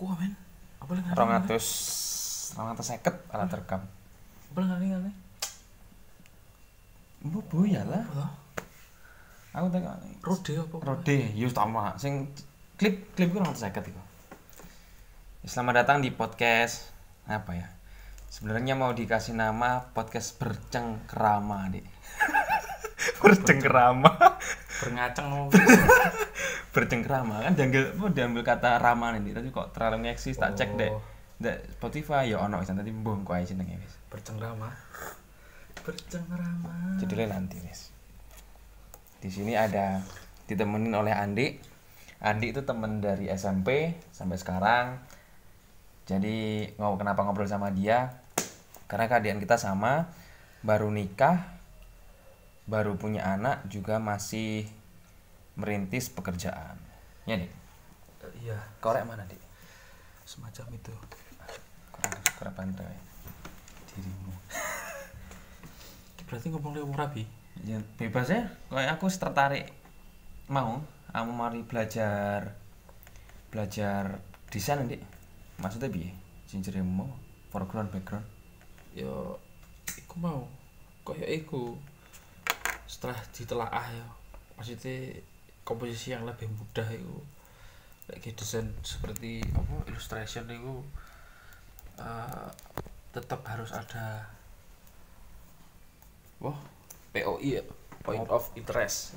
Kuah men. Apa lagi? rong atus rong atus seket alat rekam Apa lagi ngene? bu boya lah aku tengok Rode apa? Rode, yus sama sing klip klip kurang seket itu. Selamat datang di podcast apa ya? Sebenarnya mau dikasih nama podcast bercengkrama, Dik. bercengkrama. Berngaceng? bercengkrama kan diambil apa diambil kata rama nih tapi kok terlalu ngeksis tak cek deh Oh. Dek Spotify ya ono wis tadi mbong kok ae jenenge wis. Bercengkrama. Bercengkrama. Judulnya nanti wis. Di sini ada ditemenin oleh Andi. Andi itu temen dari SMP sampai sekarang. Jadi ngomong kenapa ngobrol sama dia? Karena keadaan kita sama, baru nikah, baru punya anak, juga masih merintis pekerjaan. Ya dik. Iya, Korek mana dik? semacam itu. Kurang kurang pandai dirimu. Berarti ngomong lewat rabi. Ya bebas ya. Kayak aku tertarik mau, aku mari belajar belajar desain dik. Maksudnya piye? Sing mau foreground background. Yo, iku mau. Kayak iku. Setelah ditelaah ya. Maksudnya komposisi yang lebih mudah itu kayak desain seperti apa illustration itu eh, tetap harus ada wah POI ya point of interest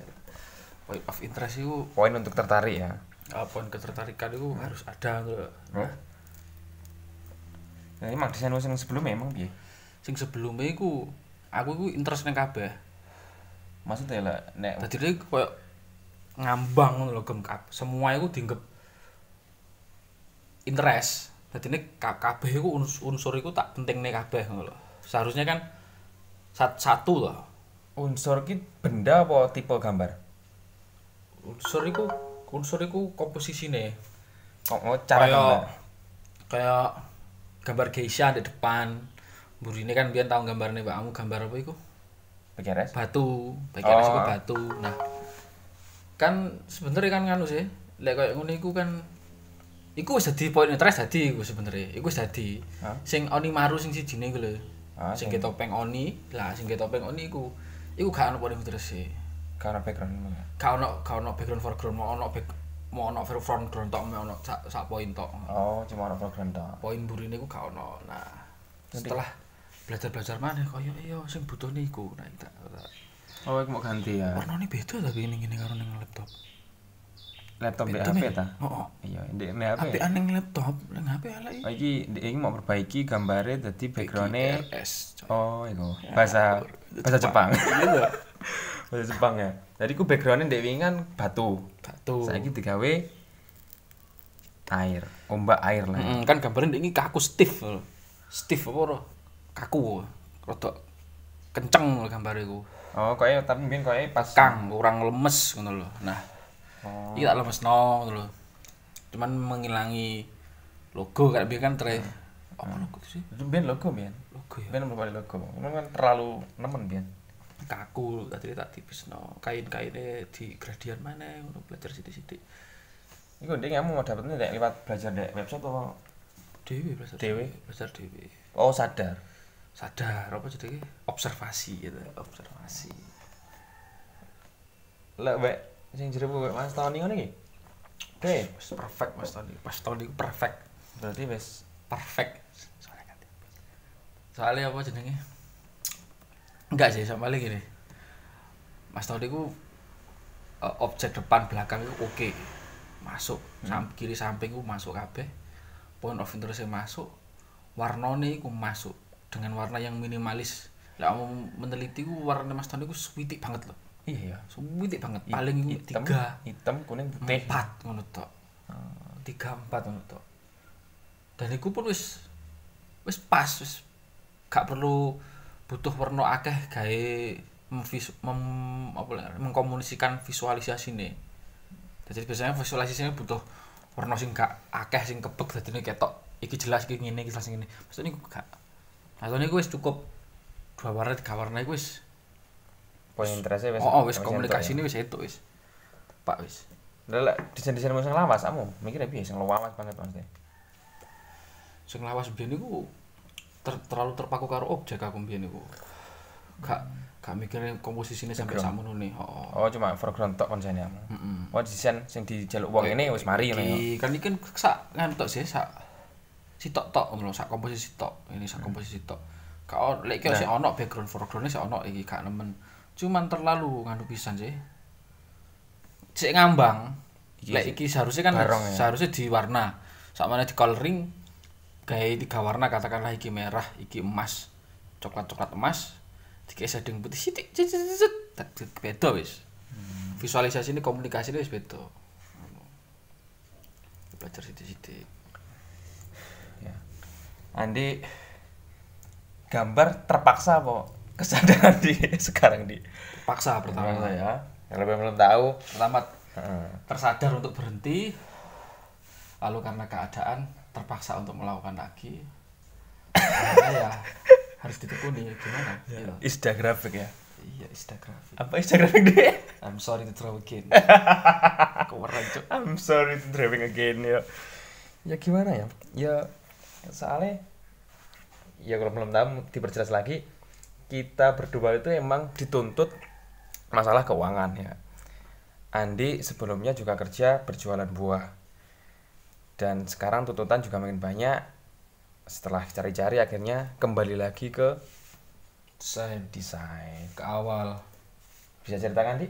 point of interest itu Poin untuk tertarik ya. eh, poin ketertarikan itu harus ada gitu. Oh. Nah, emang desain yang sebelumnya emang piye? sing sebelumnya iku aku iku interest ning kabeh Maksudnya lah nek Dadi dia koyo ngambang ngono lho gem kab- semua iku dianggap interest. Dadi ini ka- kabeh uns- unsur iku tak penting nih kabeh lho. Seharusnya kan sat- satu loh. unsur ki benda apa tipe gambar? Unsur iku unsur iku komposisine. Kok mau cara Kayak- gambar? Kayak gambar geisha di depan. Burine kan biyen tau gambarnya Mbak kamu gambar apa iku? PKRS? batu bagian Oh. batu nah kan sebenarnya kan nganu sih lek koyo ngono iku kan iku wis dadi point interest dadi iku sebenarnya iku wis dadi. Sing oni maru sing sijine iku lho Ah, sing sing- ke topeng oni lah sing ke topeng oni iku iku gak ono point interest sih. Karena background emang ya. gak ono gak ono background foreground mau ono back mau ono front ground tok mau ono sak sak point tok. Oh, cuma ada background tok. poin burine iku gak ono. Nah setelah belajar-belajar mana koyo iya sing butuh niku nah tak- Oh, aku mau ganti ya. warnanya beda tapi ini gini karo ning laptop Laptop di Beda, HP ta? Oh, oh. Iya, di HP. HP aneh laptop, nang HP ala Oh, iki iki mau perbaiki gambarnya dadi backgroundnya RS. Oh, itu bahasa bahasa Jepang. Iya, bahasa Jepang ya. Jadi ku backgroundnya ndek wingi kan batu. batu. Saiki digawe air, ombak air lah. Mm, kan gambarnya ini kaku stiff. Stiff apa ora? Kaku. Rada kenceng lho gambar iku. Oh, koyo tapi mbiyen koyo pas Kang kurang lemes ngono lho. Nah, Oh. iki tak lemesno ngono lho. Cuman menghilangi logo kan biar kan tre. Apa logo sih? Itu mbiyen logo mbiyen. Logo ya. Belum ada logo. Itu kan terlalu nemen mbiyen. Kaku tadi tak tipisno. Kain-kainnya di gradian mana ngono belajar sithik-sithik. Iku ndek kamu mau dapetnya lewat belajar ndek website apa? Dewi belajar Dewe? belajar dewi Oh, sadar. Sadar apa jadi observasi gitu. Observasi. Lah, Mbak, sing jero Mbak Mas Tony ngono iki. Oke, Wis perfect mas Tony. Mas Tony perfect. Berarti wis perfect. Soalnya ganti soalnya apa jenenge? Enggak sih sama lagi gini. Mas Tony ku eh, objek depan belakang itu oke. Masuk. Sam kiri samping ku masuk kabeh. Point of interest masuk. Warnane iku masuk dengan warna yang minimalis. Lah kamu meneliti ku warna mas Tony ku switik banget loh. Iya ya. switik banget. Paling hitam, tiga. hitam, kuning, putih. empat ngono tok. Tiga empat ngono tok. Dan iku pun wis wis pas wis gak perlu butuh warna akeh gawe memvis mem, apa lah, mengkomunikasikan visualisasi nih jadi biasanya visualisasinya butuh warna sing gak akeh sing kebek dadi ketok iki jelas iki ngene iki jelas ngene. Maksudnya iku gak maksudnya iku wis cukup dua warna tiga warna iku wis Poin interestnya wis. oh, oh wis entuk ini wis itu wis pak wis ya. Lah, desain-desain sing lawas kamu mikirnya piye sing lawas banget maksudnya. sing lawas biyen niku ter, terlalu terpaku karo objek aku biyen niku gak gak mikirin komposisinya sampai sakmono nih oh, Oh, cuma foreground tok konsen ya. Oh, desain sing dijaluk wong ini wis mari ya. Iki kan iki kan sak ngantuk sih sak sitok tok ngono sak komposisi tok ini sak komposisi tok ono lek iki sik ono background foreground sik ono iki gak nemen. Cuman terlalu nganu pisan sih. Sik ngambang lek iki seharusnya kan barong ya. seharusnya diwarna. Sakmane di coloring gawe tiga warna katakanlah iki merah iki emas coklat coklat emas dikasih shading putih cet. Tak, beda wis. Visualisasi ini komunikasi ini wis beda. Belajar sidik-sidik. Andi gambar terpaksa apa kesadaran di sekarang di paksa pertama pertama ya. Kalau belum tahu, pertama tersadar untuk berhenti lalu karena keadaan terpaksa untuk melakukan lagi ya harus ditekuni gimana gitu. Isda grafik ya. iya instagrafik Apa Isda grafik dia? I'm sorry to throw again keren I'm sorry to driving again ya. Ya gimana ya? Ya soalnya ya kalau belum tahu diperjelas lagi kita berdua itu emang dituntut masalah keuangan ya. Andi sebelumnya juga kerja berjualan buah. Dan sekarang tuntutan juga makin banyak. Setelah cari-cari akhirnya kembali lagi ke desain desain. ke awal Bisa ceritakan, Di?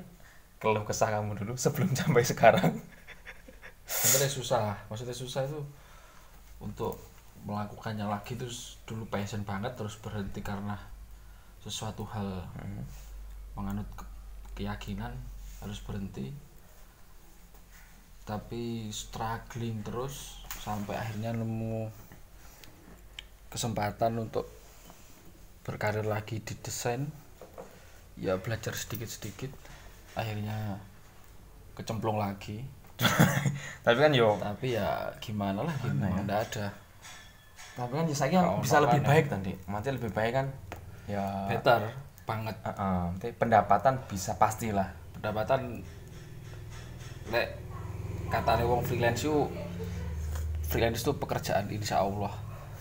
Keluh kesah kamu dulu sebelum sampai sekarang. sebenarnya susah maksudnya susah itu untuk melakukannya lagi terus dulu passion banget terus berhenti karena sesuatu hal menganut ke- keyakinan harus berhenti. Tapi struggling terus sampai akhirnya nemu kesempatan untuk berkarir lagi di desain. Ya belajar sedikit-sedikit akhirnya kecemplung lagi. Tapi kan yo tapi ya gimana lah gimana nggak ada tapi kan saya Kalau bisa lebih aneh. baik tadi nanti lebih baik kan? Ya. Better banget. Heeh, nanti pendapatan bisa pastilah pendapatan lek katanya wong freelance yuk freelance itu pekerjaan insya Allah.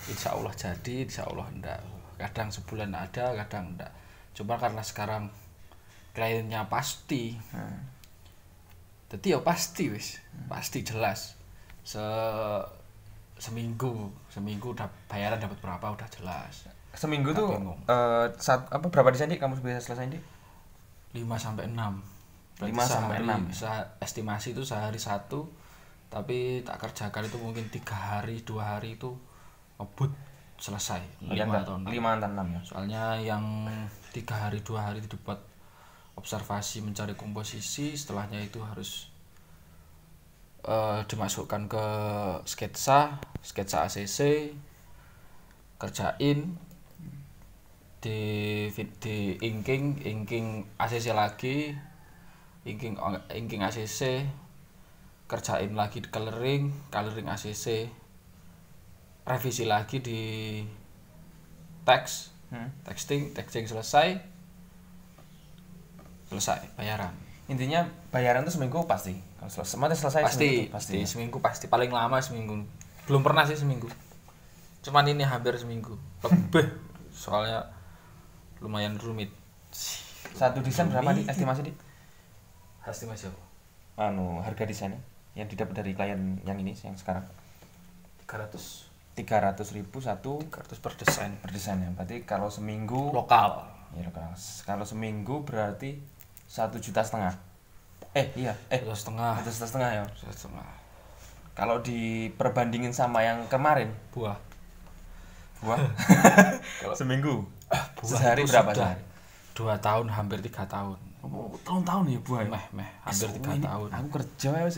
Insya Allah jadi insya Allah enggak. Kadang sebulan ada kadang enggak. Cuma karena sekarang kliennya pasti. Jadi ya pasti wis pasti jelas. Se seminggu. Seminggu udah bayaran dapat berapa? Udah jelas. Seminggu tuh bingung. eh saat apa berapa desain dik? Kamu bisa selesai dik? 5 sampai 6 Lima sampai enam. estimasi itu sehari satu tapi tak kerjakan itu mungkin tiga hari dua hari itu ngebut selesai. Lima atau enam. lima atau enam ya? Soalnya yang tiga hari dua hari itu dibuat observasi mencari komposisi setelahnya itu harus eh, dimasukkan ke sketsa sketsa ACC kerjain di di inking inking ACC lagi inking inking ACC kerjain lagi di coloring coloring ACC revisi lagi di teks Hmm. texting texting selesai selesai bayaran intinya bayaran tuh seminggu pasti selesai. Mati selesai pasti seminggu pasti. ya. seminggu pasti. Paling lama seminggu. Belum pernah sih seminggu. Cuman ini hampir seminggu. Lebih. Soalnya lumayan rumit. Satu desain berapa dik? Estimasi dik? Estimasi apa? Anu harga desainnya. Yang didapat dari klien yang ini yang sekarang. 300 tiga ratus ribu satu 300 per desain. per desain ya berarti kalau seminggu lokal. Ya kalau kalau seminggu berarti satu juta setengah eh iya. Eh satu setengah. satu setengah ya. Satu setengah. Kalau diperbandingin sama yang kemarin? Buah. Buah? Seminggu. Buah sehari berapa sudah sehari? dua tahun hampir tiga tahun. Oh, tahun-tahun ya buah ya? meh meh hampir Eh, tiga ini tahun. aku kerja ya wes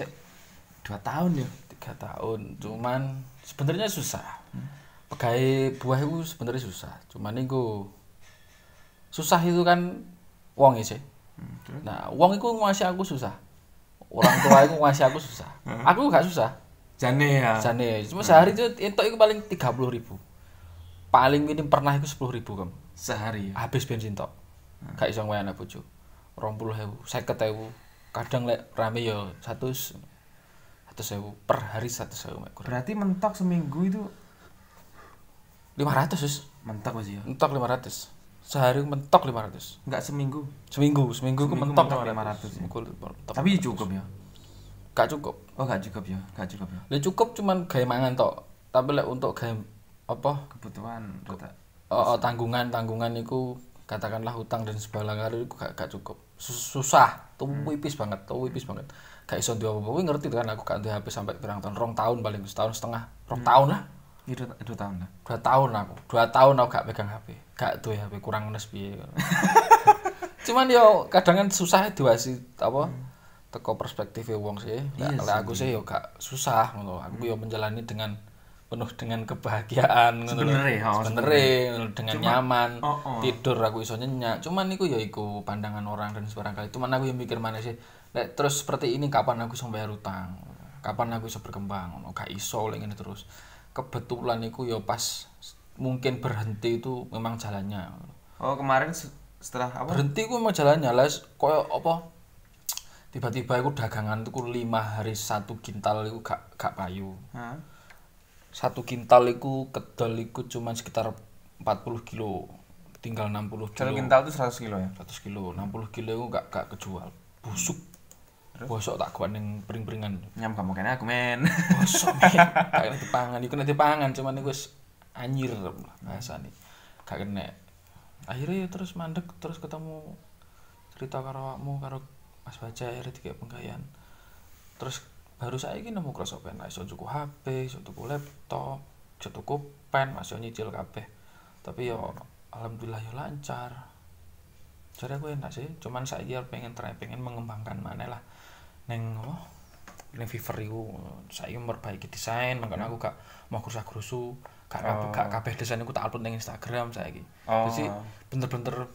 dua tahun ya? Tiga tahun cuman sebenarnya susah. Pegawai buah itu sebenarnya susah. Cuman itu susah itu kan uang sih nah uang itu ngasih aku susah. Orang tua itu ngasih aku susah. Aku gak susah. Jane ya? Jane. Cuma sehari itu itu itu paling tiga puluh ribu. Paling minim pernah itu sepuluh ribu kam sehari ya? Habis bensin tok. Gak iso bojo. Rong puluh ewu seket ewu. Kadang lek rame yo satu satu sewu. Per hari satu sewu mek. Kurang. berarti mentok seminggu itu? 500 wis mentok wis ya? Mentok 500 sehari mentok 500 enggak seminggu? Seminggu seminggu, Seminggu mentok mentok 500 500 ya. Mentok mentok. tapi cukup ya? Gak cukup. Oh enggak cukup ya? Enggak cukup ya? Lah cukup cuman gawe mangan tok. Tapi lek untuk gawe apa? Kebutuhan oh, oh, tanggungan tanggungan iku katakanlah hutang dan sebagainya itu gak, gak cukup. Sus- susah. Tuh wipis banget tuh wipis banget. Gak iso duwe apa-apa. Ngerti kan aku gak duwe HP sampai pirang tahun? Rong tahun paling setahun setengah. Rong tahun lah itu itu tahun lah. Dua tahun aku. Dua tahun aku gak pegang HP gak duwe HP kurang nes piye. Cuman yo kadang kan susah diwasi apa teko perspektif wong sih. Iya aku sih. yo gak susah ngono aku yo menjalani dengan penuh dengan kebahagiaan. Sebenere, oh, dengan nyaman. oh, oh. tidur aku iso nyenyak. Cuman iku ya iku pandangan orang dan sebarangkali cuman aku yang mikir mana sih lek terus seperti ini kapan aku iso bayar utang? Kapan aku iso berkembang? Ngono gak iso lek ngene terus kebetulan iku ya pas mungkin berhenti itu memang jalannya. Oh kemarin se- setelah apa? Berhenti ku memang jalannya lah. Koyo apa? Tiba-tiba aku dagangan tuh lima hari satu kintal itu gak gak payu. Hah? satu kintal iku kedel iku cuma sekitar 40 kilo tinggal 60 kilo. Satu kintal itu 100 kilo ya? 100 kilo 60 kilo iku gak gak kejual. Busuk bosok tak kuat ning pring-pringan. Nyam kamu kena aku men. Bosok men. Gak kena dipangan. Iku kena dipangan cuman iku wis anyir bahasane gak kena. Akhirnya ya terus mandek terus ketemu cerita karo awakmu karo Mas Baca akhirnya dikek penggayan. Terus baru saya ini nemu crossover nah, iso tuku HP, iso tuku laptop, iso tuku pen, masih nyicil kabeh. Tapi yo alhamdulillah yo lancar. Jadi aku enak sih, cuman saya pengen try pengen mengembangkan mana lah neng apa? Neng Fiverr iku saya memperbaiki desain makanya aku gak mau kursa-kursu gak kabeh gak kabeh desain aku tak upload neng Instagram saya Oh. jadi bener-bener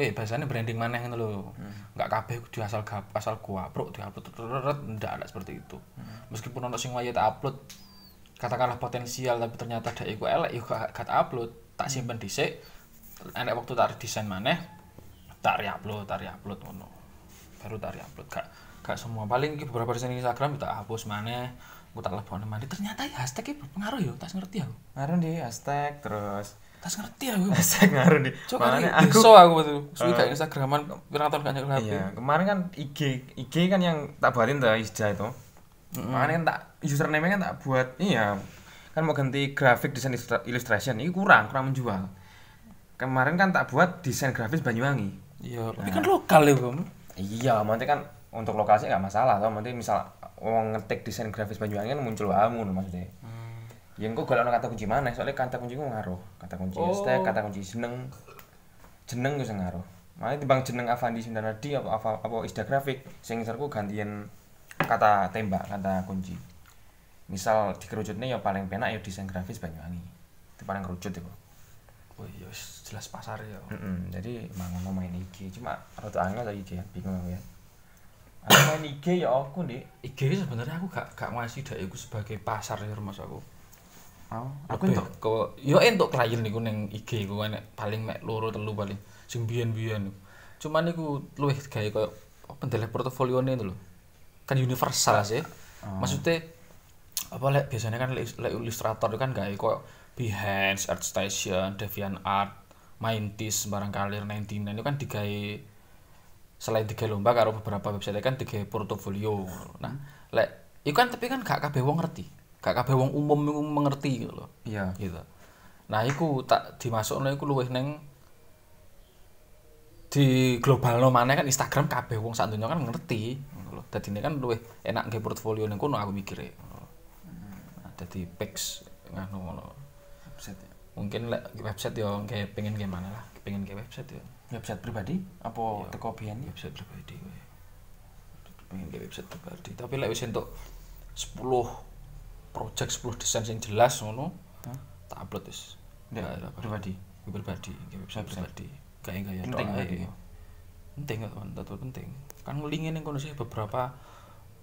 eh bahasanya branding mana ngono lho. Nggak kabeh kudu asal gap asal gua upload di upload terus ndak ada seperti itu. Meskipun ono sing wayahe tak upload katakanlah potensial tapi ternyata ada iku elek yo gak gak upload. Tak simpen dhisik enek waktu tak redesain maneh tak re-upload tak re-upload ngono. Baru tak re-upload gak gak semua. Paling beberapa desain Instagram tak hapus maneh aku tak lebokne maneh ternyata ya hashtag iki berpengaruh yo tak ngerti aku. Ngaruh di hashtag terus? Tak ngerti aku. Hashtag ngaruh di Coba Makanya aku so aku betul. Suwi kayak Instagraman pirang tahun gak nyekel HP. iya kemarin kan IG IG kan yang tak buatin tuh Isja itu. Makanya kan tak username kan tak buat iya. Kan mau ganti grafik desain illustration ini kurang kurang menjual. Kemarin kan tak buat desain grafis Banyuwangi. Iya, tapi kan lokal ya, Bang. iya nanti kan untuk lokasi nggak masalah toh nanti misal mau ngetik desain grafis Banyuwangi kan muncul kamu maksudnya. Ya engko golek kata kunci mana soalnya kata kunci ku ngaruh. Kata kunci Oh. hashtag kata kunci jeneng. Jeneng sing ngaruh. Makanya timbang jeneng Avandi Sundaradi apa apa apa isda grafik sing ngisarku gantian kata tembak kata kunci. Misal dikerucutnya ya paling penak ya desain grafis Banyuwangi. Itu paling kerucut itu Oh iya, jelas pasar ya. Mm-mm, jadi mangono main IG cuma rada angel lagi IG ya bingung ya aku main IG ya aku nih IG sebenarnya aku gak gak ngasih dak iku sebagai pasar ya rumah aku. oh, aku untuk ke yo entuk klien niku ning IG ku enek paling mek loro telu paling sing biyen-biyen. Cuman niku luwih gawe koyo pendeleh portofolione itu lho. Kan universal sih. Maksudnya apa lek biasanya kan lek lek ilustrator itu kan gawe koyo Behance, ArtStation, DeviantArt, Mintis, barangkali 99 itu kan digawe selain tiga lomba karo beberapa website kan tiga portofolio. Nah, lek iku kan tapi kan gak kabeh wong ngerti. Gak kabeh wong umum mengerti gitu loh. iya Gitu. Nah, iku tak dimasukno iku luwih neng di global no mana kan Instagram kabeh wong sak kan ngerti ngono lho. Dadine kan luwih enak nge portfolio ning kono aku mikire. Nah, dadi pix ngono ngono. website ya. Mungkin lek website yo kayak pengen kayak mana lah, pengen kayak website yo. Website pribadi? Apa teko biyen? Website pribadi gue pengen kayak website pribadi. Tapi lek wis entuk 10 project 10 desain sing jelas ngono tak upload wis. Apa. pribadi? Pribadi kayak website pribadi. Kayak gaya Penting ya? penting kan penting. Kan ngelingi ning kono sih beberapa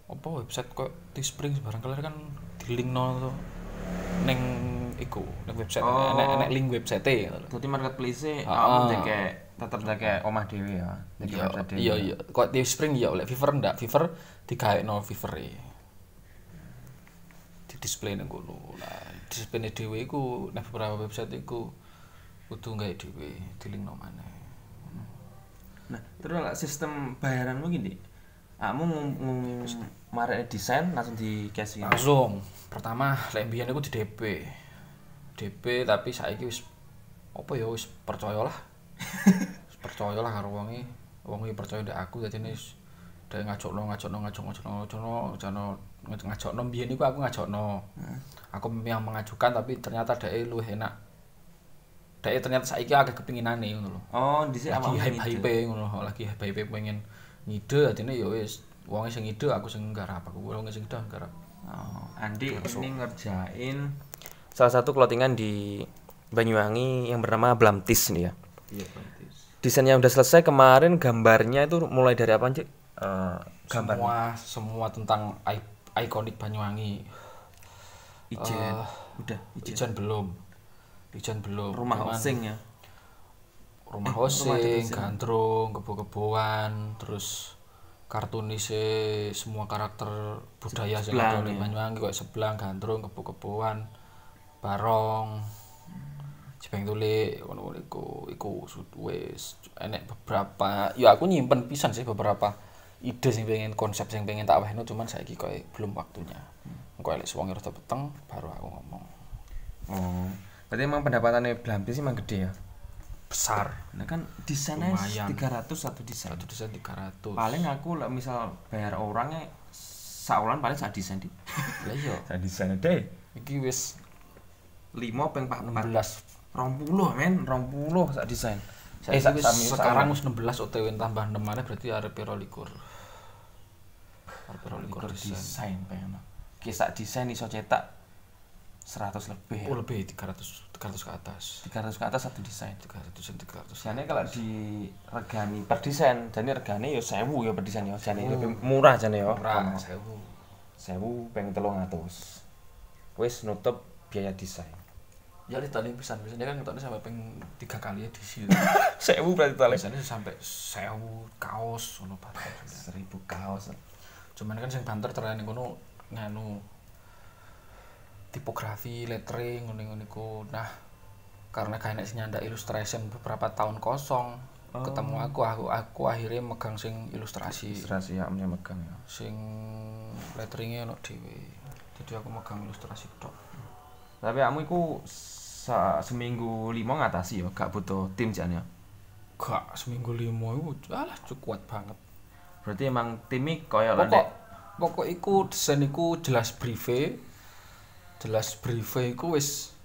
apa website kok Teespring barang kalian kan di link no ning iku ning website Oh. enek enek link website lho. Jadi marketplace Ah. kamu deke tetep deke omah dhewe ya. Iya, iya iya. Kok di Spring ya oleh Fiverr ndak? Fiverr digawe no Fiverr e. Di display nang kono lah. disipline dhewe iku nek beberapa website iku kudu gawe dhewe dilingno maneh Nah, terus lah sistem bayaranmu gini. Kamu ngomong marek desain langsung di cash gitu. langsung pertama lek mbiyen iku di DP DP tapi saiki wis apa ya wis percaya lah wis percaya lah karo wonge wong iki percaya ndek aku dadi wis dhek ngajokno ngajokno ngajok ngajokno ngajokno ngajokno ngajokno. Mbiyen iku aku ngajokno. Aku yang mengajukan tapi ternyata dhek luwih enak. Dhek ternyata saiki akeh kepinginane ngono lho. Oh, di sini lagi hype hype ngono lagi hype hype pengen ngide artinya ya wis. Wong sing ngide aku sing nggarap aku wong sing ngide nggarap. Oh, Andi ini ngerjain salah satu clothingan di Banyuwangi yang bernama Blamtis nih ya. Iya praktis Desainnya udah selesai kemarin gambarnya itu mulai dari apa? Eh, gambar semua semua tentang ikonik Banyuwangi ijen. Eh, udah ijen. Ijan belum Ijan belum Rumah Cuman osing ya. rumah Eh, rumah hosing desain. gandrung kebo-keboan terus kartunise semua karakter budaya sing Sebelang, ada di ya. Banyuwangi kayak sebelang gandrung kebo-keboan barong Jepang tulik ngono iku iku wis enek beberapa ya aku nyimpen pisan sih beberapa ide sing pengen konsep sing pengen tak wehno cuman saiki koyo belum waktunya engko elek suwengi rada peteng baru aku ngomong Oh. Berarti emang pendapatannya Blamtis sih emang gede ya. besar Nah kan desainnya Lumayan. 300 satu desain. satu desain 300 Paling aku lah misal bayar orangnya saulan paling sak desain di. lah iya Sak desain deh. iki wis 5 peng 4 16 20 men, 20 sak desain. Saiki sak- wis sami- sekarang sami. wis 16 OTW tambah 6 maneh berarti arep piro likur. Arep piro likur Likur desain. desain pengen. Kisah desain iso cetak 100 lebih ya. Oh lebih 300 300 ke atas. 300 ke atas satu desain. 300 dan 300. Jane kalau di regani per desain, jane regane ya 1000 ya per desain ya. Jane Oh. lebih murah jane ya. Murah, Kono. 1000. 1000 peng 300. Wis nutup biaya desain. Ya ditani pisan biasanya kan ngetokne sampai ping 3 kali edisi. 1000 berarti tali. Biasanya sampai 1000 kaos ngono barang. 1000 kaos. Cuman kan sing banter terane ngono nganu tipografi, lettering ngono-ngono. Nah, karena gak enek sing nyandak illustration beberapa tahun kosong, ketemu aku aku aku akhirnya megang sing ilustrasi. Ilustrasi ya punya megang ya. Sing letteringnya ono dhewe. Jadi aku megang ilustrasi tok. Tapi kamu iku sa- seminggu lima ngatasi ya, gak butuh tim jane ya. Gak seminggu limo iku alah cukup kuat banget. Berarti emang timnya koyo Pokok pokok iku desain iku jelas brief jelas brief iku wis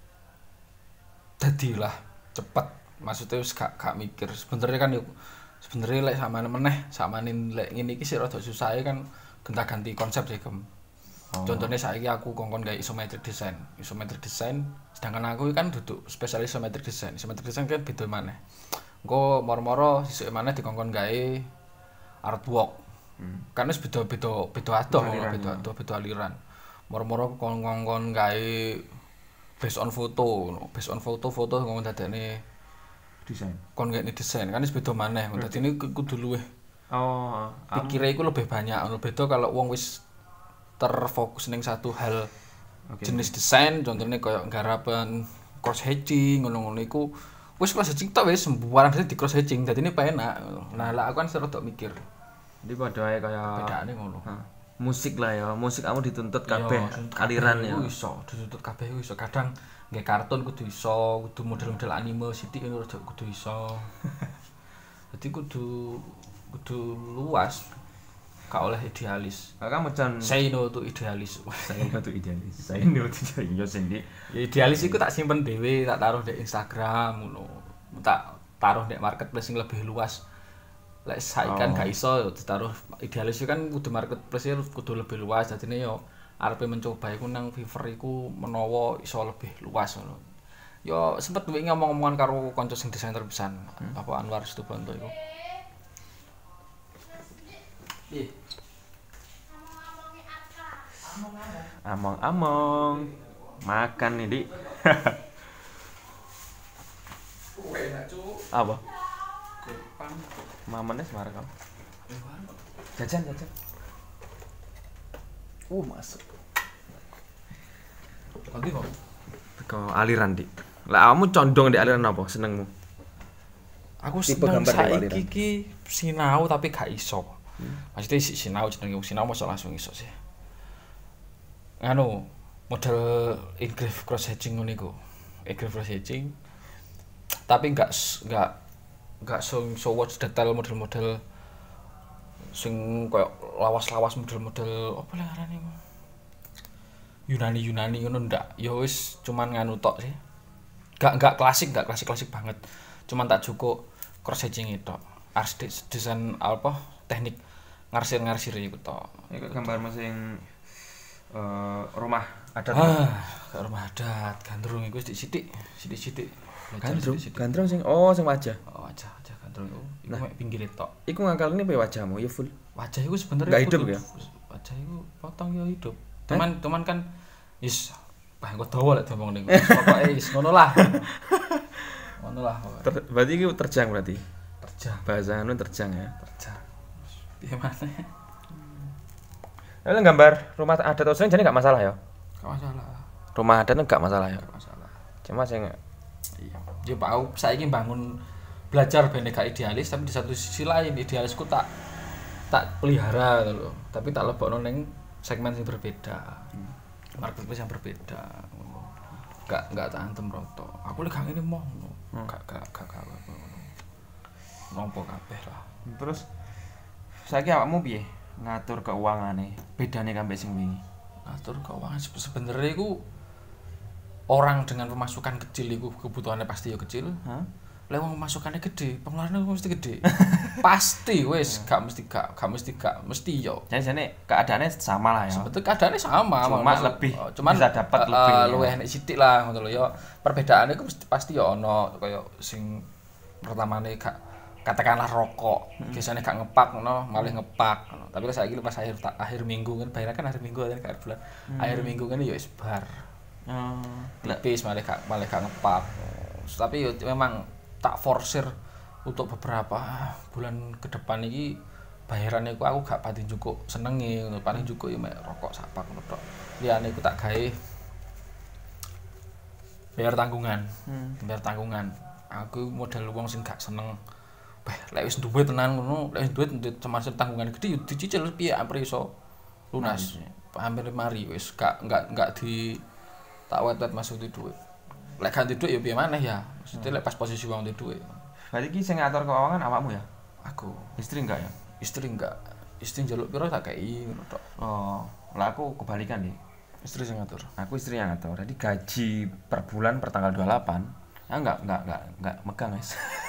dadi lah cepet. Maksudnya wis gak gak mikir. Sebenarnya kan yuk sebenarnya lek sama meneh sama lek ngene iki sih rada susah kan gonta-ganti konsep sih kem contohnya saiki aku kongkon gawe isometric design isometric design sedangkan aku kan duduk spesialis isometric design isometric design kan beda maneh. Engko moro-moro sesuk maneh dikongkon gawe artwork. Kan wis beda-beda beda adoh ngono, beda adoh beda aliran. Moro-moro kongkon gawe based on foto ngono. Based on foto-foto ngomong dadekne desain. kon gawe desain. Kan wis beda maneh. Ngono. Dadi kudu luwih Oh, am- pikirnya iku lebih banyak. Ngono. Beda kalau wong wis terfokus ning satu hal Oke. jenis desain contohnya kayak garapan cross hatching ngono-ngono iku wis cross hatching tok wis sembarang di cross hatching dadi ini ngono. nah lah aku kan sering mikir Jadi padha ae kaya bedane ngono musik lah ya. Musik kamu dituntut kabeh Iya, dituntut aliran kabeh ya. iso dituntut kabeh iso kadang nggak kartun kudu iso kudu model-model anime sithik rada kudu iso jadi kudu kudu luas gak oleh idealis. Nah, kamu jan say no to idealis. Saya itu idealis. Saya ini tidak yo sendi. ya idealis iku tak simpen dhewe tak taruh di Instagram ngono. Tak taruh di marketplace sing lebih luas. Lek saiki kan Oh. gak iso yo ditaruh idealis itu kan kudu marketplace -nya kudu lebih luas. Jadinya yo arepe mencoba iku nang Fiverr iku menawa iso lebih luas ngono. Yo sempet wingi ngomong-ngomongan karo kanca sing desainer pisan apa Anwar Situbanto iku. Ih, Among-among. Makan nih, Dik. enak cuk Apa? Mamane semar kamu. Jajan, jajan. Uh, masuk. Ganti kok. Teko aliran, Dik. Lah kamu condong di aliran apa senengmu? Aku seneng gambar Hmm. saiki iki sinau tapi gak iso. Maksudnya si sinau jenenge sinau mosok langsung iso sih. Anu, model engrave cross hatching ngono iku. Engrave cross hatching. Tapi enggak enggak enggak so, so watch detail model-model sing koyo lawas-lawas model-model apa lah ngarane? Yunani Yunani ngono ndak. Ya wis cuman nganu tok sih. Gak gak klasik, gak klasik-klasik banget. Cuman tak cukup cross hatching itu. Ars des- desain apa teknik ngarsir-ngarsir iku tok. Iku gambar sing eh rumah adat. Ah, ke rumah adat, gandrung iku sithik-sithik, sithik-sithik. Gandrung, sithik-sithik. gandrung sing oh sing wajah. Oh, aja aja gandrung iku. Iku mek pinggir tok. Iku ngakal ini wajahmu ya full. Wajah iku sebenarnya Nggak hidup ya? Wajah iku potong ya hidup. Cuman cuman kan is bah kok dawa lek ngomong niku. Pokoke is ngono lah. Ngono lah. Ter, berarti iku terjang berarti. Terjang, Bahasa anu terjang ya. terjang. Piye maneh? Lalu gambar rumah adat Oseng jadi nggak masalah ya. Gak masalah. Rumah adat nggak masalah ya. Gak masalah. Cuma sing Iya. Ya Pak, aku saiki bangun belajar ben gak idealis tapi di satu sisi lain idealisku tak tak pelihara gitu loh. Tapi tak lebokno ning segmen yang berbeda. Marketplace yang berbeda. ngono. Gak gak tak antem roto. Aku lek gak ngene mau ngono. Gak gak gak gak apa. Nompo kabeh lah. terus saiki awakmu piye ngatur keuzangane? Bedane kambek sing wingi. Ngatur keuangan se- sebenarnya iku orang dengan pemasukan kecil iku kebutuhannya pasti ya kecil. Hah? Lek wong masukannya gede, pengeluarannya mesti gede. pasti wis, gak mesti gak, gak mesti gak, mesti yo. Jadi jane keadaannya sama lah ya. Sebetulnya keadaannya sama, Cuma maksud- lebih oh, cuman bisa dapat eh, lebih, eh, ya. luwih enek sithik lah ngono lho yo. Perbedaannya ku mesti pasti yo ono kaya sing pertamane gak katakanlah rokok, Hmm. biasanya gak ngepak ngono, malah ngepak ngono. Tapi kalau saiki pas akhir akhir minggu kan bayar kan akhir minggu kan akhir bulan. Hmm. Akhir minggu kan yo wis bar. Hmm. tipis malah gak malah gak ngepak tapi yo memang tak forsir untuk beberapa bulan ke depan ini bayarannya aku aku gak pati cukup senengi ngono paling cukup ya rokok sapak ngono tok liyane aku tak gawe bayar tanggungan bayar tanggungan aku model wong sing gak seneng Bah, lek wis duwe tenan ngono, lek wis duwe termasuk tanggungan gede yo dicicil piye ampre iso lunas. Hampir mari wis gak gak gak di tak wet-wet masuk di duit. Lek gak di duit ya piye maneh ya. Maksudnya lek pas posisi wong di duit. Berarti ki sing ngatur keuangan awakmu ya? Aku Istri enggak ya? istri enggak istri njaluk piro tak kei ngono tok. Oh, lah aku kebalikan nih. Istri sing ngatur. Aku istri yang ngatur. Jadi gaji per bulan per tanggal 28 Ah enggak enggak enggak enggak megang, Guys.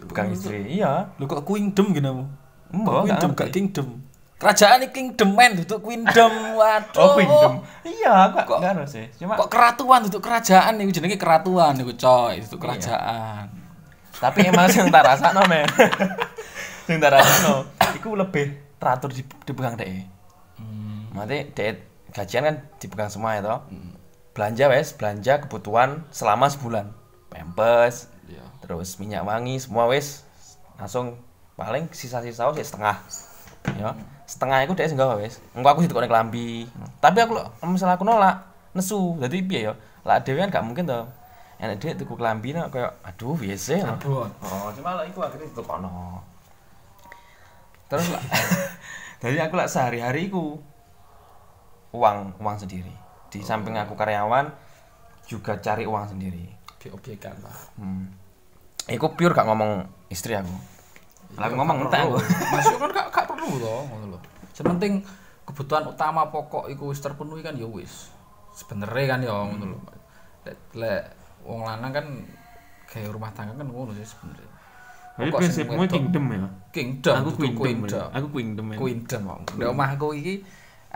Bukan istri. Iya. Lu kok kingdom gini mu? Mbok, kingdom gak kingdom. Kerajaan ini kingdom men duduk kingdom. Waduh. Oh, kingdom. Iya, aku Kok- enggak harus sih. Cuma Kok keratuan duduk kerajaan niku jenenge keratuan niku coy, duduk kerajaan. tapi emang sing tak rasakno, men. sing tak rasakno iku lebih teratur di dipegang dhek. Hmm. Mate dhek gajian kan dipegang semua ya toh. Belanja wes, belanja kebutuhan selama sebulan. Pampers, Iya. Terus minyak wangi semua wes langsung paling sisa-sisa wis setengah. Ya. Setengah itu dia sing gawe wis. Engko aku ditukone kelambi tapi aku misalnya aku nolak nesu. Jadi piye ya? Lah dhewe kan gak mungkin to. Enek dhek tuku kelambi nek kayak aduh biasa ya oh cuma lah iku akhirnya ditukono terus lah jadi aku lah sehari-hari iku uang uang sendiri. Di samping aku karyawan juga cari uang sendiri. Objek-objekan lah. Hmm. Iku pure gak ngomong istri aku. Lah aku ngomong entek aku. Masuk kan gak gak perlu to, ngono lho. Sementing kebutuhan utama pokok iku wis terpenuhi kan ya wis. Sebenarnya kan ya ngono lho. Lek lek wong lanang kan kayak rumah tangga kan ngono sih sebenarnya. Jadi prinsipmu kingdom ya. Kingdom, Aku queendom. queendom. Aku queendom. ya. Queendom. Om. Di omahku iki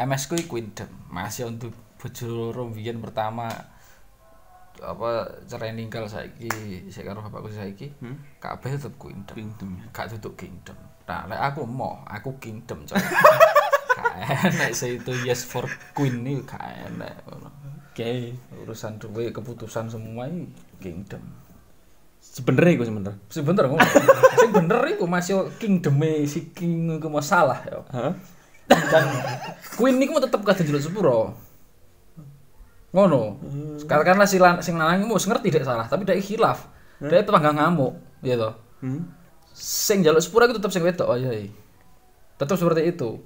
MS ku queendom. Masih untuk bojo loro pertama apa cerai ninggal saiki sik karo bapakku saiki Hmm? kabeh tetep queendom. Queendom. ya. gak duduk kingdom. Nah, lek aku mau, aku kingdom coy. gak enak sih itu yes for queen nih gak enak. Oke. Urusan duwe keputusan semua ini kingdom. Sebenernya iku sebenernya. Sing bener ngono. Sing bener iku masih kingdom si king iku masalah ya. Hah? Dan queen niku tetep kadang jeluk sepuro. Ngono katakanlah si lan sing lanang wis ngerti dek salah tapi dek khilaf dek tetep nggak ngamuk ya toh Hmm. sing jaluk sepura itu tetep sing wedok oh iya tetep seperti itu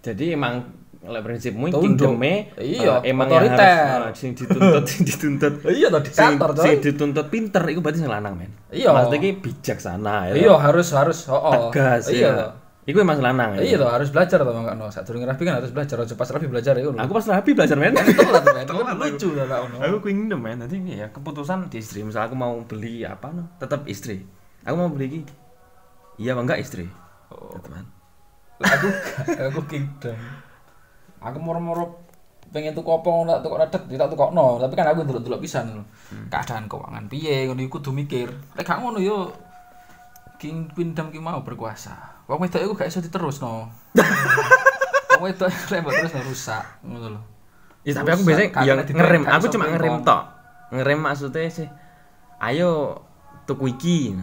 Jadi emang lek prinsipmu kingdom-e Iya, eh, emang yang otoriter. harus, oh, sing dituntut sing dituntut iya toh sing, diktator toh sing dituntut pinter iku berarti sing lanang men. Iya. Maksudnya iki bijaksana ya. iya harus harus oh, oh. Tegas iya ya. Iku emang lanang ya. iya toh harus belajar toh enggak no saat durung rapi kan harus belajar aja pas rapi belajar ya Aku pas rapi belajar men. telat men. Kan lucu lah lah ono aku kingdom men. Nanti ya keputusan di istri. Misal aku mau beli apa no? Tetap istri. Aku mau beli iki iya apa enggak istri? Oh. teman Lah, aku aku kingdom aku moro-moro pengen tuku apa ngono tak tukok redet tak tukokno. Tapi kan aku ndelok-ndelok pisan lho. Keadaan keuangan piye ngono iku kudu mikir. Lek gak ngono yo king kingdom ki mau berkuasa wong wedok iku gak iso diterusno. Wong wedok lek mbok terus rusak ngono lho. Ya tapi aku biasanya yang ngerem aku cuma ngerem tok. Ngerem maksudnya sih ayo tuku iki.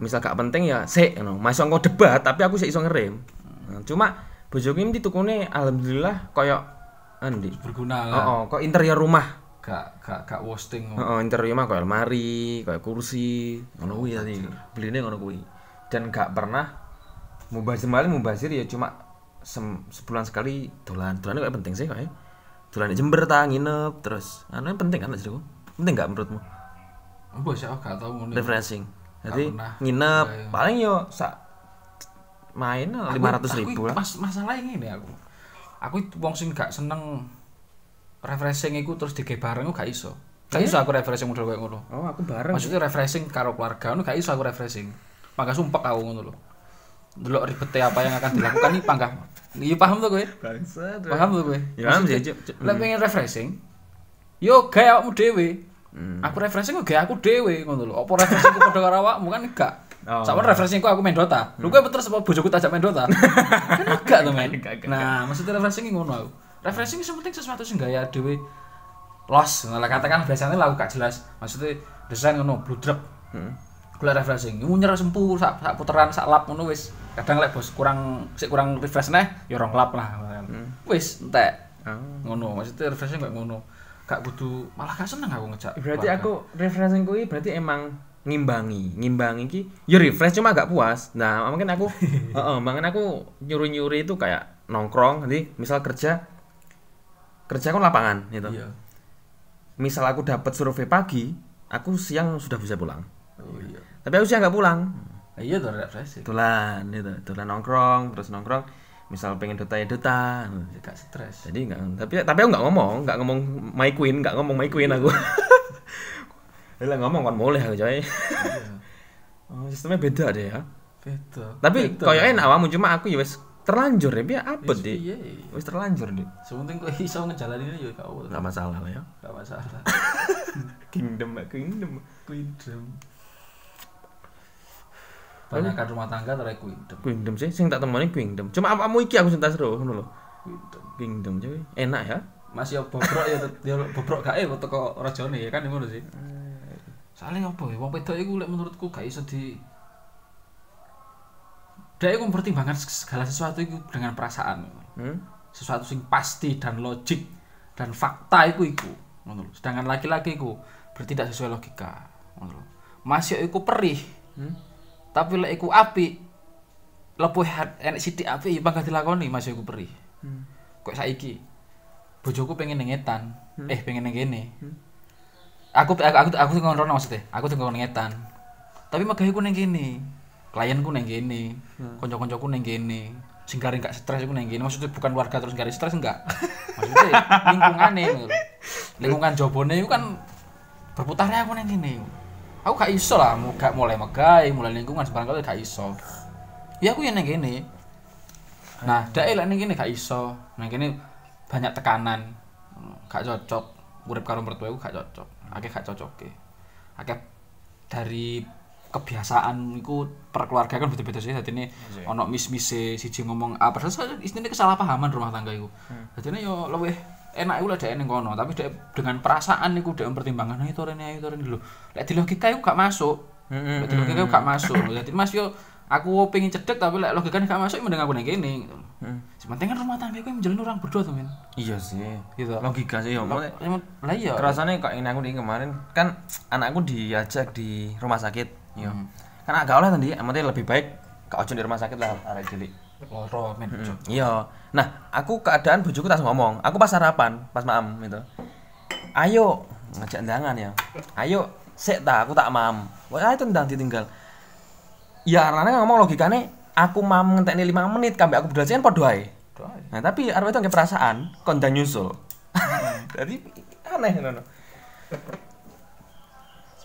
Misal gak penting ya sik no masuk engko debat tapi aku sih iso ngerem. Nah, cuma bojoku ini tukune alhamdulillah koyo endi? Berguna oh, lah. Oh kok interior rumah. Gak gak gak wasting. Heeh, interior rumah kayak lemari, kayak kursi, ngono kuwi tadi. Beline ngono kuwi. Dan gak pernah mubazir malah mubazir ya cuma sem- sebulan sekali dolan. Dolan kayak penting sih kayak. Dolan di Jember ta nginep terus. Anu yang penting kan jadiku. Penting gak menurutmu? Mbok sih aku gak tau ngono Refreshing. Jadi pernah. nginep Iya, iya. paling yo sak main lima ratus ribu lah. Mas, masalah ini aku. Aku itu wong sing gak seneng refreshing iku terus dige bareng gak iso. Gak iso aku refreshing model kayak ngono. Oh, aku bareng. Maksudnya refreshing karo keluarga ngono gak iso aku refreshing. Maka sumpek aku ngono lho. Delok ribetnya apa yang akan dilakukan nih panggah. Iya paham tuh gue? Bangsat. Paham tuh gue? Ya, paham sih. Cuk. Lek pengen refreshing, yo gawe awakmu dhewe. Hmm. Aku refreshing gawe aku dhewe ngono lho. Apa refreshing ku padha karo awakmu kan enggak. Oh. Sama refreshing ku aku main Dota. Lu kowe terus apa bojoku tajak main Dota? kan enggak to, men. Nah, maksudnya refreshing ngono aku. Refreshing sing penting sesuatu sing gaya dhewe los. Nah, katakan biasanya lah aku gak jelas. Maksudnya desain ngono bludrek. Hmm. Kula refreshing, munyer sempu sak sak puteran sak lap ngono wis. Kadang lek bos kurang sik kurang refresh neh ya rong lap lah. Wis entek. Oh. Ngono, maksudnya refreshing kayak ngono. Gak kudu malah gak seneng aku ngejak. Berarti keluarga. aku refreshing kuwi berarti emang ngimbangi, ngimbangi ki ya refresh cuma gak puas. Nah, mungkin aku heeh, makanya aku nyuri-nyuri itu kayak nongkrong nanti misal kerja kerja kan lapangan gitu. Iya. Misal aku dapat survei pagi, aku siang sudah bisa pulang. Oh iya. Tapi aku siang gak pulang. Iya tuh refreshing. Dolan gitu, dolan nongkrong, terus nongkrong misal pengen dota ya dota. Ya gak stres. Jadi enggak tapi tapi aku nggak ngomong, nggak ngomong my queen, nggak ngomong my queen aku. Lah ngomong kan boleh aku coy. Iya. Oh, sistemnya beda deh ya. Beda. Tapi Beda. koyo enak awakmu cuma aku ya wis terlanjur ya biar apa deh. Wis terlanjur deh. Sementing kok iso ngejalaninnya ya gak apa. Enggak masalah lah ya. Gak masalah. Kingdom, kingdom. Queendom. Banyakkan rumah tangga tarik queendom. Kingdom sih sing tak temoni kingdom. Cuma apamu iki aku sing tak seru ngono lho. Queendom. Kingdom coy. Enak ya. Mas ya bobrok ya ya bobrok gak eh teko rajane ya kan ngono sih. Soalnya apa ya wong wedok iku lek menurutku gak iso di Dia iku mempertimbangkan segala sesuatu itu dengan perasaan. Hmm? Sesuatu sing pasti dan logik dan fakta iku iku. Ngono lho. Sedangkan laki-laki iku bertindak sesuai logika. Ngono lho. Mas yo iku perih. Tapi lek iku apik lepuh hat- enek sithik apik ya bangga dilakoni Mas iku perih. Kok saiki bojoku pengen nengetan. Eh pengen neng kene. Aku aku aku, aku tuh ngono maksudnya. Aku tuh ngono ngetan. Tapi magaku neng kene. Klienku neng kene. Kanca-kancaku neng kene. Sing garing gak stres iku neng kene. Maksudnya bukan warga terus garing stres enggak. Maksudnya lingkungane lho. Lingkungan jobone iku kan berputarnya aku neng kene. Aku gak iso lah, gak mulai megai, mulai lingkungan sebarang kali gak iso. Ya aku yang kene. Nah, dae lek ning kene gak iso. Nang kene banyak tekanan. Gak cocok. Urip karo mertuaku gak cocok. Akeh gak cocoke. Akeh dari kebiasaan iku per keluarga kan beda-beda sih. Dadi ini ono mis-mise siji ngomong apa padahal isine kesalahpahaman rumah tangga iku. Dadi ini yo luwih enak iku lek dhek ning kono, tapi dhek dengan perasaan iku dhek mempertimbangkan "Ayo itu rene ayo itu rene lho. Lek di logika iku gak masuk. Lek di logika iku gak masuk. Dadi Mas yo aku pengen cedek tapi lek logikanya gak masuk mending aku nang kene gitu. Hmm. Sementing kan rumah tangga iku menjalin orang berdua tuh men. Iya sih. Gitu. Logika sih ya. Emang lah iya. Kerasanya kok ini aku di kemarin kan anakku diajak di rumah sakit. Yo. Hmm. Kan agak oleh tadi, amatnya lebih baik ojo di rumah sakit lah arek cilik. Loro men. Cuk. Iya. Nah, aku keadaan bojoku tas ngomong. Aku pas sarapan, pas maam itu. Ayo ngajak undangan ya. Ayo sik ta, aku tak maam. Wah, itu ndang ditinggal. Ya, karena ngomong logikane aku maam ngentekne 5 menit kambe aku berdua kan padha ae. Nah, tapi arep itu nggak perasaan, kon ndang nyusul. Jadi aneh ngono.